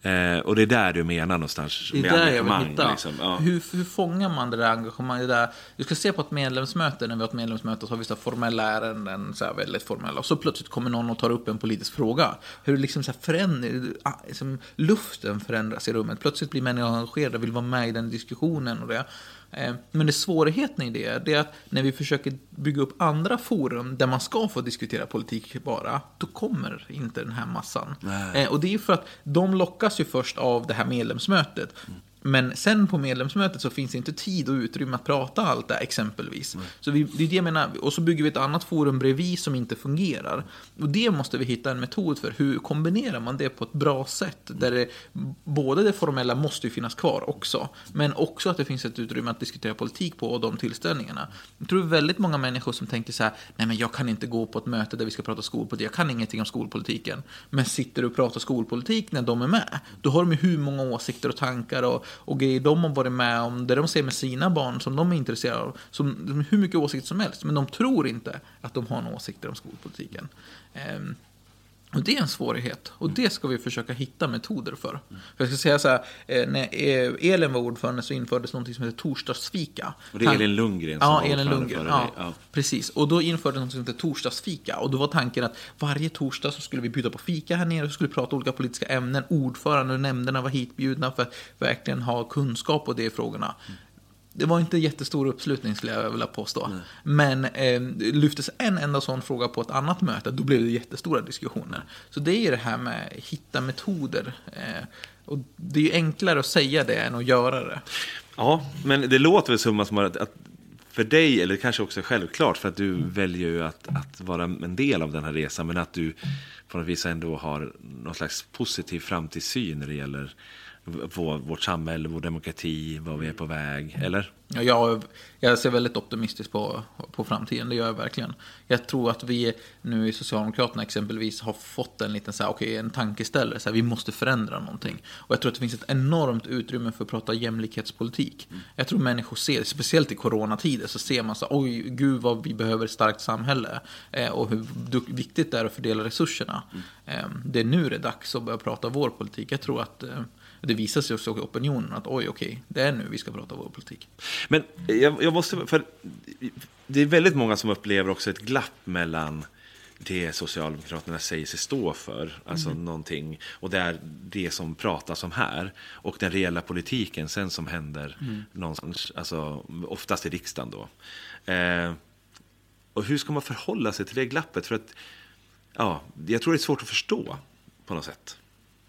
Eh, och det är där du menar någonstans. Det är där jag vill hitta. Liksom. Ja. Hur, hur fångar man det där engagemanget? Det där, du ska se på ett medlemsmöte, när vi har ett medlemsmöte så har vi så formella ärenden, så här väldigt formella. Och så plötsligt kommer någon och tar upp en politisk fråga. Hur liksom så förändrar, ah, liksom, luften förändras i rummet. Plötsligt blir människor engagerade och vill vara med i den diskussionen. Och det. Eh, men det svårigheten i det, det är att när vi försöker bygga upp andra forum där man ska få diskutera politik bara, då kommer inte den här massan. Nej. Eh, och det är för att de lockas ju först av det här medlemsmötet. Men sen på medlemsmötet så finns det inte tid och utrymme att prata allt det exempelvis. Mm. Så vi, det är det jag menar. Och så bygger vi ett annat forum bredvid som inte fungerar. Och det måste vi hitta en metod för. Hur kombinerar man det på ett bra sätt? Där det, både det formella måste ju finnas kvar också. Men också att det finns ett utrymme att diskutera politik på och de tillställningarna. Jag tror väldigt många människor som tänker så här. Nej men jag kan inte gå på ett möte där vi ska prata skolpolitik. Jag kan ingenting om skolpolitiken. Men sitter du och pratar skolpolitik när de är med. Då har de ju hur många åsikter och tankar och och grejer de har varit med om, det de ser med sina barn som de är intresserade av. Som, hur mycket åsikter som helst, men de tror inte att de har några åsikter om skolpolitiken. Um, och det är en svårighet. Och det ska vi försöka hitta metoder för. för jag ska säga så här, eh, när eh, Elin var ordförande så infördes något som heter torsdagsfika. Och det är Elin Lundgren som ja, Elin Lundgren, ja, ja, precis. Och då infördes något som heter torsdagsfika. Och då var tanken att varje torsdag så skulle vi bjuda på fika här nere och skulle prata olika politiska ämnen. Ordförande och nämnderna var hitbjudna för att verkligen ha kunskap på de frågorna. Det var inte jättestor uppslutning skulle jag vilja påstå. Nej. Men eh, lyftes en enda sån fråga på ett annat möte, då blev det jättestora diskussioner. Så det är det här med att hitta metoder. Eh, och det är ju enklare att säga det än att göra det. Ja, men det låter väl som att, att för dig, eller kanske också självklart, för att du mm. väljer ju att, att vara en del av den här resan, men att du på något vis ändå har någon slags positiv framtidssyn när det gäller vår, vårt samhälle, vår demokrati, var vi är på väg, eller? Ja, jag, jag ser väldigt optimistiskt på, på framtiden, det gör jag verkligen. Jag tror att vi nu i Socialdemokraterna exempelvis har fått en liten så här, okay, en tankeställare, så här, vi måste förändra någonting. Och jag tror att det finns ett enormt utrymme för att prata jämlikhetspolitik. Mm. Jag tror människor ser, speciellt i coronatider, så ser man så här, oj, gud vad vi behöver ett starkt samhälle. Eh, och hur viktigt det är att fördela resurserna. Mm. Eh, det är nu det är dags att börja prata vår politik. Jag tror att eh, det visar sig också i opinionen att oj, okej, det är nu vi ska prata vår politik. Men jag, jag måste, för det är väldigt många som upplever också ett glapp mellan det Socialdemokraterna säger sig stå för, alltså mm. någonting, och det är det som pratas om här, och den reella politiken sen som händer mm. någonstans, alltså oftast i riksdagen då. Eh, och hur ska man förhålla sig till det glappet? För att, ja, jag tror det är svårt att förstå på något sätt.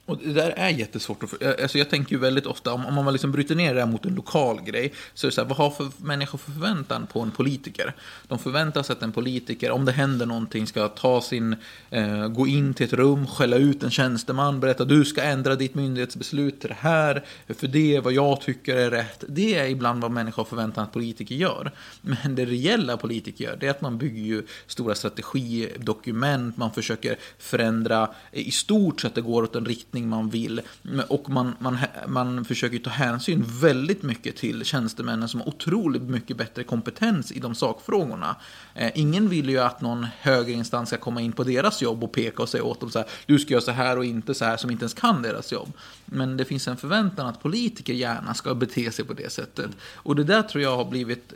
Och det där är jättesvårt att alltså Jag tänker ju väldigt ofta, om, om man liksom bryter ner det här mot en lokal grej, så är det så här, vad har för människor för förväntan på en politiker? De förväntar sig att en politiker, om det händer någonting, ska ta sin, eh, gå in till ett rum, skälla ut en tjänsteman, berätta du ska ändra ditt myndighetsbeslut till det här, för det är vad jag tycker är rätt. Det är ibland vad människor förväntar att politiker gör. Men det reella politiker gör, det är att man bygger ju stora strategidokument, man försöker förändra i stort så att det går åt en riktning riktning man vill. Och man, man, man försöker ta hänsyn väldigt mycket till tjänstemännen som har otroligt mycket bättre kompetens i de sakfrågorna. Eh, ingen vill ju att någon högre instans ska komma in på deras jobb och peka och säga åt dem så här, du ska göra så här och inte så här, som inte ens kan deras jobb. Men det finns en förväntan att politiker gärna ska bete sig på det sättet. Och det där tror jag har blivit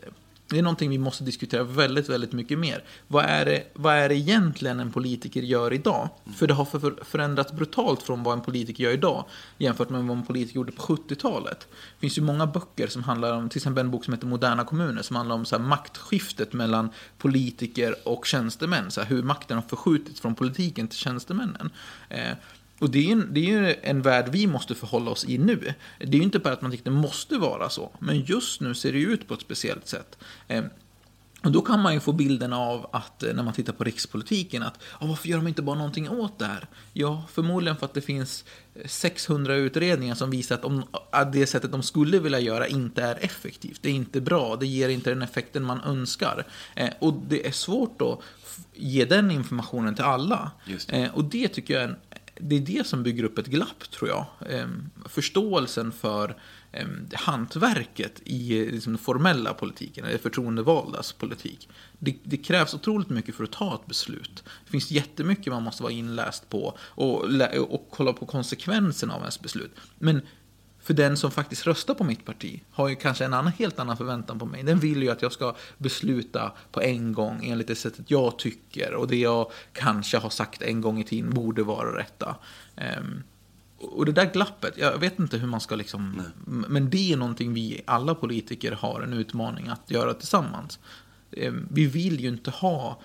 det är någonting vi måste diskutera väldigt, väldigt mycket mer. Vad är det, vad är det egentligen en politiker gör idag? För det har för, förändrats brutalt från vad en politiker gör idag jämfört med vad en politiker gjorde på 70-talet. Det finns ju många böcker som handlar om, till exempel en bok som heter Moderna kommuner, som handlar om så maktskiftet mellan politiker och tjänstemän. Så här, hur makten har förskjutits från politiken till tjänstemännen. Eh, och det är, en, det är ju en värld vi måste förhålla oss i nu. Det är ju inte bara att man tycker det måste vara så, men just nu ser det ut på ett speciellt sätt. Eh, och då kan man ju få bilden av att eh, när man tittar på rikspolitiken att ah, varför gör de inte bara någonting åt det här? Ja, förmodligen för att det finns 600 utredningar som visar att, om, att det sättet de skulle vilja göra inte är effektivt. Det är inte bra, det ger inte den effekten man önskar. Eh, och det är svårt att ge den informationen till alla. Eh, och det tycker jag är en, det är det som bygger upp ett glapp, tror jag. Ehm, förståelsen för ehm, hantverket i liksom, den formella politiken, eller förtroendevaldas politik. Det, det, krävs otroligt mycket för att ta ett beslut. Det finns jättemycket man måste vara inläst på och, och kolla på konsekvenserna av ens beslut. Men för den som faktiskt röstar på mitt parti har ju kanske en annan, helt annan förväntan på mig. Den vill ju att jag ska besluta på en gång enligt det sättet jag tycker och det jag kanske har sagt en gång i tiden borde vara rätta. Um, och det där glappet, jag vet inte hur man ska liksom... Nej. Men det är någonting vi alla politiker har en utmaning att göra tillsammans. Um, vi vill ju inte ha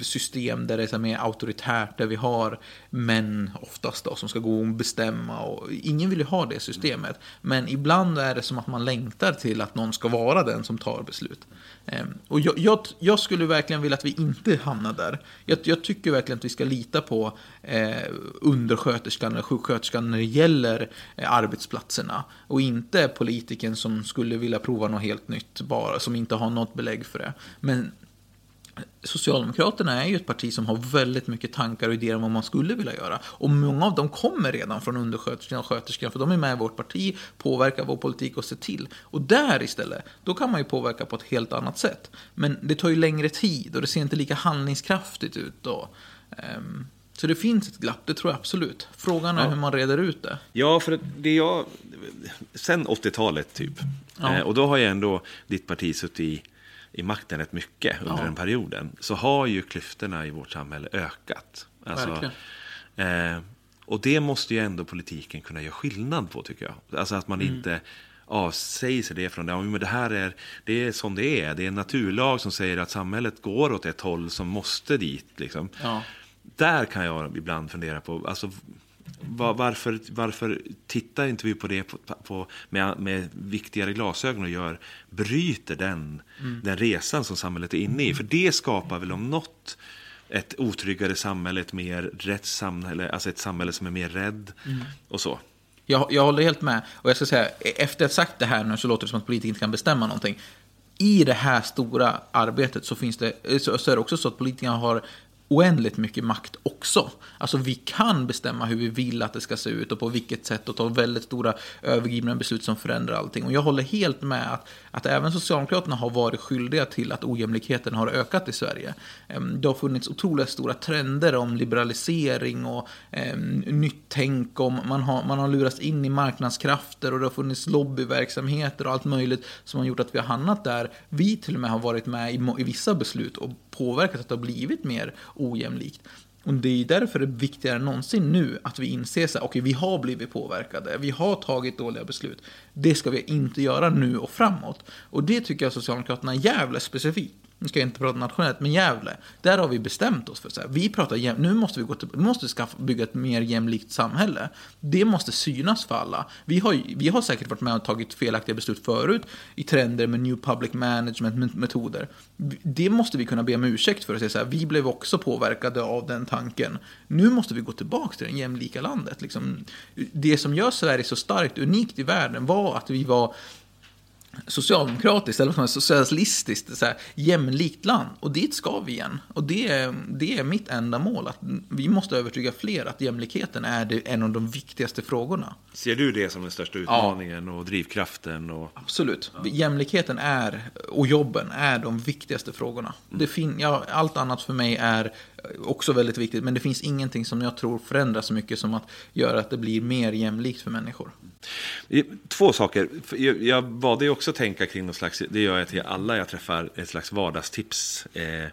system där det är mer auktoritärt, där vi har män oftast då, som ska gå och bestämma. Och ingen vill ju ha det systemet. Men ibland är det som att man längtar till att någon ska vara den som tar beslut. Ehm, och jag, jag, jag skulle verkligen vilja att vi inte hamnar där. Jag, jag tycker verkligen att vi ska lita på eh, undersköterskan eller sjuksköterskan när det gäller eh, arbetsplatserna. Och inte politiken som skulle vilja prova något helt nytt, bara, som inte har något belägg för det. Men Socialdemokraterna är ju ett parti som har väldigt mycket tankar och idéer om vad man skulle vilja göra. Och många av dem kommer redan från undersköterskorna och sköterskorna, för de är med i vårt parti, påverkar vår politik och ser till. Och där istället, då kan man ju påverka på ett helt annat sätt. Men det tar ju längre tid och det ser inte lika handlingskraftigt ut då. Um, så det finns ett glapp, det tror jag absolut. Frågan är ja. hur man reder ut det. Ja, för det jag... Sen 80-talet typ. Ja. Eh, och då har ju ändå ditt parti suttit i i makten rätt mycket under ja. den perioden, så har ju klyftorna i vårt samhälle ökat. Alltså, eh, och det måste ju ändå politiken kunna göra skillnad på, tycker jag. Alltså att man mm. inte avsäger sig det från det. Ja, men det här är, det är som det är. Det är en naturlag som säger att samhället går åt ett håll som måste dit. Liksom. Ja. Där kan jag ibland fundera på, alltså, var, varför, varför tittar inte vi på det på, på, med, med viktigare glasögon och gör, bryter den, mm. den resan som samhället är inne i? För det skapar väl om något ett otryggare samhälle, ett mer rätt samhälle, alltså ett samhälle som är mer rädd mm. och så. Jag, jag håller helt med. Och jag ska säga, efter att sagt det här nu så låter det som att politiker inte kan bestämma någonting. I det här stora arbetet så, finns det, så, så är det också så att politikerna har oändligt mycket makt också. Alltså vi kan bestämma hur vi vill att det ska se ut och på vilket sätt och ta väldigt stora övergripande beslut som förändrar allting. Och jag håller helt med att, att även Socialdemokraterna har varit skyldiga till att ojämlikheten har ökat i Sverige. Ehm, det har funnits otroligt stora trender om liberalisering och eh, nytt tänk om man har, man har lurats in i marknadskrafter och det har funnits lobbyverksamheter och allt möjligt som har gjort att vi har hamnat där. Vi till och med har varit med i, i vissa beslut och påverkat att det har blivit mer ojämlikt. Och det är därför det är viktigare än någonsin nu att vi inser att okay, vi har blivit påverkade, vi har tagit dåliga beslut. Det ska vi inte göra nu och framåt. Och det tycker jag Socialdemokraterna är jävla specifikt nu ska jag inte prata nationellt, men Gävle, där har vi bestämt oss för så här, vi pratar nu måste vi gå till, vi måste skaffa, bygga ett mer jämlikt samhälle. Det måste synas för alla. Vi har, vi har säkert varit med och tagit felaktiga beslut förut i trender med new public management-metoder. Det måste vi kunna be om ursäkt för och säga så här, vi blev också påverkade av den tanken. Nu måste vi gå tillbaka till det jämlika landet. Liksom, det som gör Sverige så starkt, unikt i världen, var att vi var socialdemokratiskt eller socialistiskt, så här, jämlikt land. Och dit ska vi igen. Och det är, det är mitt enda mål. Att vi måste övertyga fler att jämlikheten är det, en av de viktigaste frågorna. Ser du det som den största utmaningen ja. och drivkraften? Och... Absolut. Ja. Jämlikheten är, och jobben är de viktigaste frågorna. Mm. Det fin ja, allt annat för mig är också väldigt viktigt. Men det finns ingenting som jag tror förändras så mycket som att göra att det blir mer jämlikt för människor. Två saker. Jag bad dig också tänka kring något slags, det gör jag till alla jag träffar, ett slags vardagstips. Eh,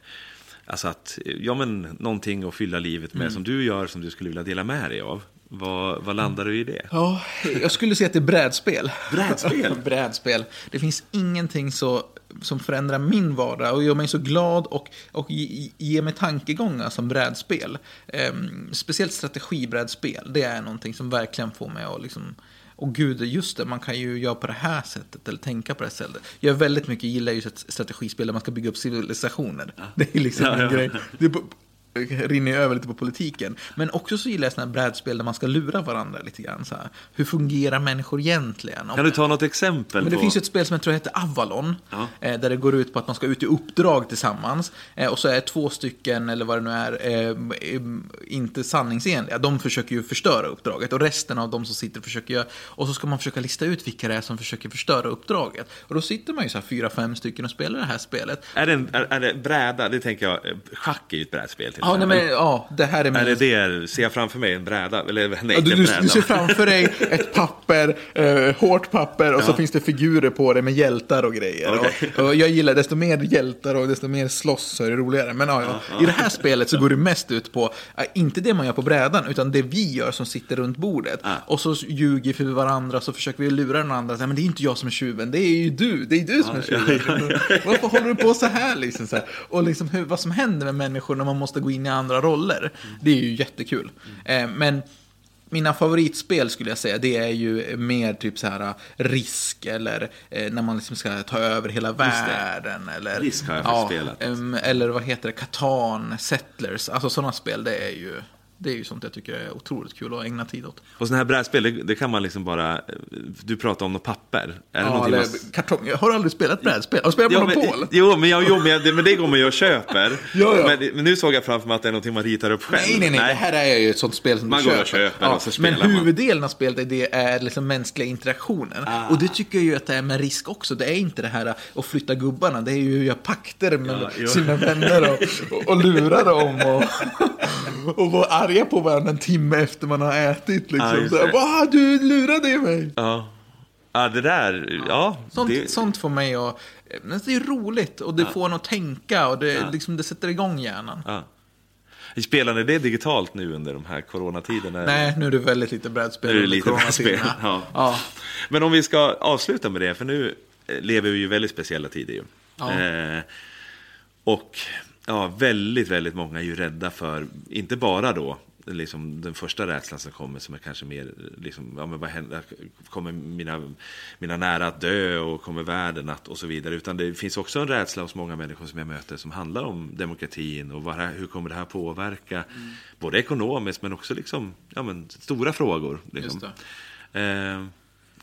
alltså att, ja men någonting att fylla livet med mm. som du gör, som du skulle vilja dela med dig av. Vad, vad landar du i det? Ja, jag skulle säga att det är brädspel. Brädspel? brädspel. Det finns ingenting så som förändrar min vardag och gör mig så glad och, och ger mig tankegångar som brädspel. Ehm, speciellt strategibrädspel, det är någonting som verkligen får mig att liksom och gud, just det, man kan ju göra på det här sättet eller tänka på det här sättet. Jag väldigt mycket gillar ju strategispel där man ska bygga upp civilisationer. Ja. Det är liksom ja, en ja. grej. Det är rinner över lite på politiken. Men också så gillar jag sådana här brädspel där man ska lura varandra lite grann. Så här. Hur fungerar människor egentligen? Kan du ta något exempel? Men det på... finns ett spel som jag tror heter Avalon. Ja. Eh, där det går ut på att man ska ut i uppdrag tillsammans. Eh, och så är två stycken, eller vad det nu är, eh, inte sanningsenliga. De försöker ju förstöra uppdraget. Och resten av de som sitter försöker göra... Och så ska man försöka lista ut vilka det är som försöker förstöra uppdraget. Och då sitter man ju så här fyra, fem stycken och spelar det här spelet. Är det, en, är, är det bräda? Det tänker jag, schack är ju ett brädspel. Till Ja, nej, men, ja, det här är min... Är det det, ser jag framför mig en bräda? Eller nej, ja, du, du, du, ser framför dig ett papper, eh, hårt papper och ja. så finns det figurer på det med hjältar och grejer. Okay. Och, och, jag gillar, desto mer hjältar och desto mer slåss så är det roligare. Men ja, ja, i det här spelet så går det mest ut på, inte det man gör på brädan, utan det vi gör som sitter runt bordet. Och så ljuger vi för varandra, så försöker vi lura den andra. Men det är inte jag som är tjuven, det är ju du. Det är du som är tjuven. Varför håller du på så här? Liksom, så här? Och liksom hur, vad som händer med människor när man måste gå in i andra roller. Det är ju jättekul. Eh, men mina favoritspel skulle jag säga, det är ju mer typ så här risk eller eh, när man liksom ska ta över hela världen. Eller, risk har jag ja, spelat. eller vad heter det, Catan, Settlers, alltså sådana spel, det är ju det är ju sånt jag tycker är otroligt kul att ägna tid åt. Och sådana här brädspel, det, det, kan man liksom bara... Du pratar om något papper. Är ja, eller man... kartong. Jag har aldrig spelat brädspel. Har du spelat Monopol? Men, jo, men, jag, jo, men, det, men det går man ju och köper. ja, ja. Men, men, nu såg jag framför mig att det är någonting man ritar upp själv. Nej, nej, nej. nej. Det här är ju ett sånt spel som man du köper. Man går och köper ja, och så spelar Men huvuddelen av spelet är, det är liksom mänskliga interaktionen. Ah. Och det tycker jag ju att det är med risk också. Det är inte det här att flytta gubbarna. Det är ju att göra pakter med ja, sina vänner och, och, och lura dem. Och, och vara arga på varandra timme efter man har ätit. Liksom. Ja, Va, du lurade mig! Ja. ja, det där, ja. Sånt, det... sånt får mig att... Det är roligt och det ja. får en att tänka och det, ja. liksom, det sätter igång hjärnan. Ja. Spelar ni det digitalt nu under de här coronatiderna? Nej, nu är det väldigt lite brädspel nu är det lite brädspel, ja. ja. Men om vi ska avsluta med det, för nu lever vi ju väldigt speciella tider ju. Ja. Eh, och ja, väldigt, väldigt många är ju rädda för, inte bara då liksom, den första rädslan som kommer som är kanske mer, liksom, ja, men vad händer, kommer mina, mina nära att dö och kommer världen att och så vidare. Utan det finns också en rädsla hos många människor som jag möter som handlar om demokratin och vad hur kommer det här påverka, mm. både ekonomiskt men också liksom, ja, men, stora frågor. Liksom. Eh,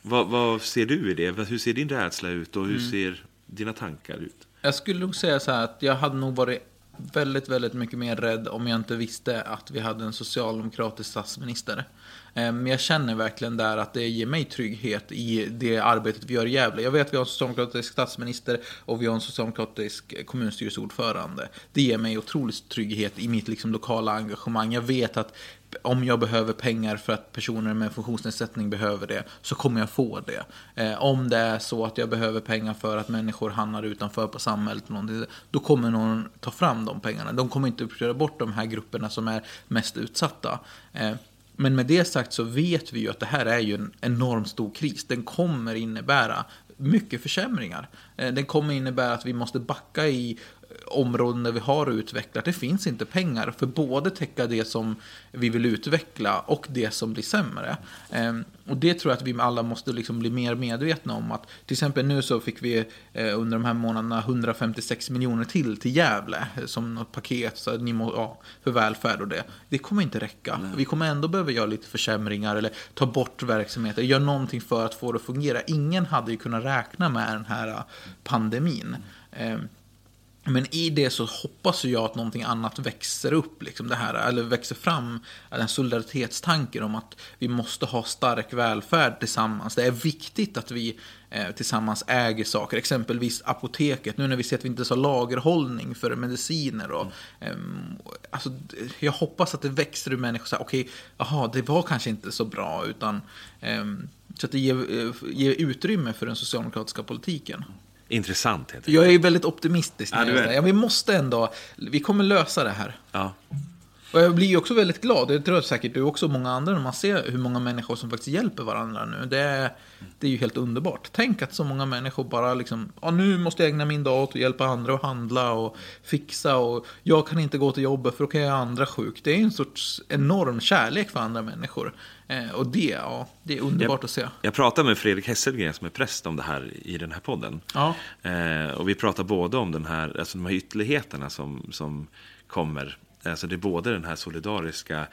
vad, vad ser du i det? Hur ser din rädsla ut och hur Mm. ser dina tankar ut? Jag skulle nog säga så här att jag hade nog varit väldigt, väldigt mycket mer rädd om jag inte visste att vi hade en socialdemokratisk statsminister. Ehm, men jag känner verkligen där att det ger mig trygghet i det arbetet vi gör i Gävle. Jag vet att vi har en socialdemokratisk statsminister och vi har en socialdemokratisk kommunstyrelseordförande. Det ger mig otrolig trygghet i mitt liksom, lokala engagemang. Jag vet att om jag behöver pengar för att personer med funktionsnedsättning behöver det, så kommer jag få det. Eh, om det är så att jag behöver pengar för att människor hamnar utanför på samhället, då kommer någon ta fram de pengarna. De kommer inte prioritera bort de här grupperna som är mest utsatta. Eh, men med det sagt så vet vi ju att det här är ju en enormt stor kris. Den kommer innebära mycket försämringar. Eh, den kommer innebära att vi måste backa i områden där vi har utvecklat. Det finns inte pengar för både täcka det som vi vill utveckla och det som blir sämre. Ehm, Och det tror jag att vi alla måste liksom bli mer medvetna om. att Till exempel nu så fick vi eh, under de här månaderna 156 miljoner till till Gävle eh, som något paket så ni må, ja, för välfärd och det. Det kommer inte räcka. Vi kommer ändå behöva göra lite försämringar eller ta bort verksamheter. Göra någonting för att få det att fungera. Ingen hade ju kunnat räkna med den här eh, pandemin. Ehm, men i det så hoppas jag att någonting annat växer upp, liksom det här, eller växer fram, den solidaritetstanken om att vi måste ha stark välfärd tillsammans. Det är viktigt att vi eh, tillsammans äger saker, exempelvis apoteket, nu när vi ser att vi inte har lagerhållning för mediciner. Och, eh, alltså, jag hoppas att det växer ur människor, så här, okej, jaha, det var kanske inte så bra, utan eh, så att det ger, eh, ger utrymme för den socialdemokratiska politiken. Intressant helt. Jag är väldigt optimistisk. Ja, när jag ja, vi måste ändå, vi kommer lösa det här. Ja. Och jag blir ju också väldigt glad, det tror jag säkert du också och många andra, när man ser hur många människor som faktiskt hjälper varandra nu. Det är, det är ju helt underbart. Tänk att så många människor bara liksom, ja nu måste jag ägna min dag åt att hjälpa andra att handla och fixa och jag kan inte gå till jobbet för då kan jag göra andra sjuk. Det är en sorts enorm kärlek för andra människor. Eh, och det, ja, det är underbart att se. Jag pratade med Fredrik Hesselgren som är präst om det här i den här podden. Ja. Eh, och vi pratar både om den här, alltså de här ytterligheterna som, som kommer. Alltså det är både den här solidariska,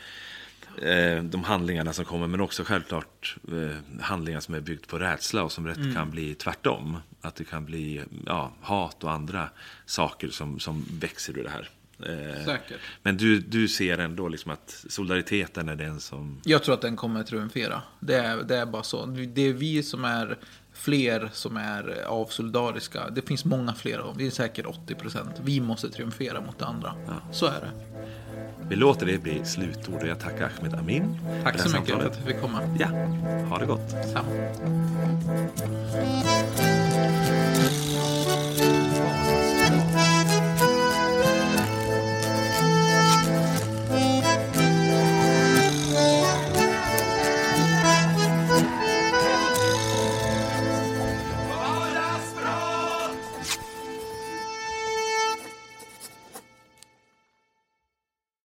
eh, de handlingarna som kommer, men också självklart eh, handlingar som är byggt på rädsla och som rätt Mm. kan bli tvärtom. Att det kan bli ja, hat och andra saker som, som växer ur det här. Eh, Säkert. Men du, du ser ändå liksom att solidariteten är den som... Jag tror att den kommer triumfera. Det är, det är bara så. Det är vi som är fler som är avsolidariska. Det finns många fler. Vi är säkert 80 procent. Vi måste triumfera mot det andra. Så är det. Vi låter det bli slutord och jag tackar Ahmed Amin. Tack för det så mycket för samtalet. att du fick komma. Ja, ha det gott. Samma.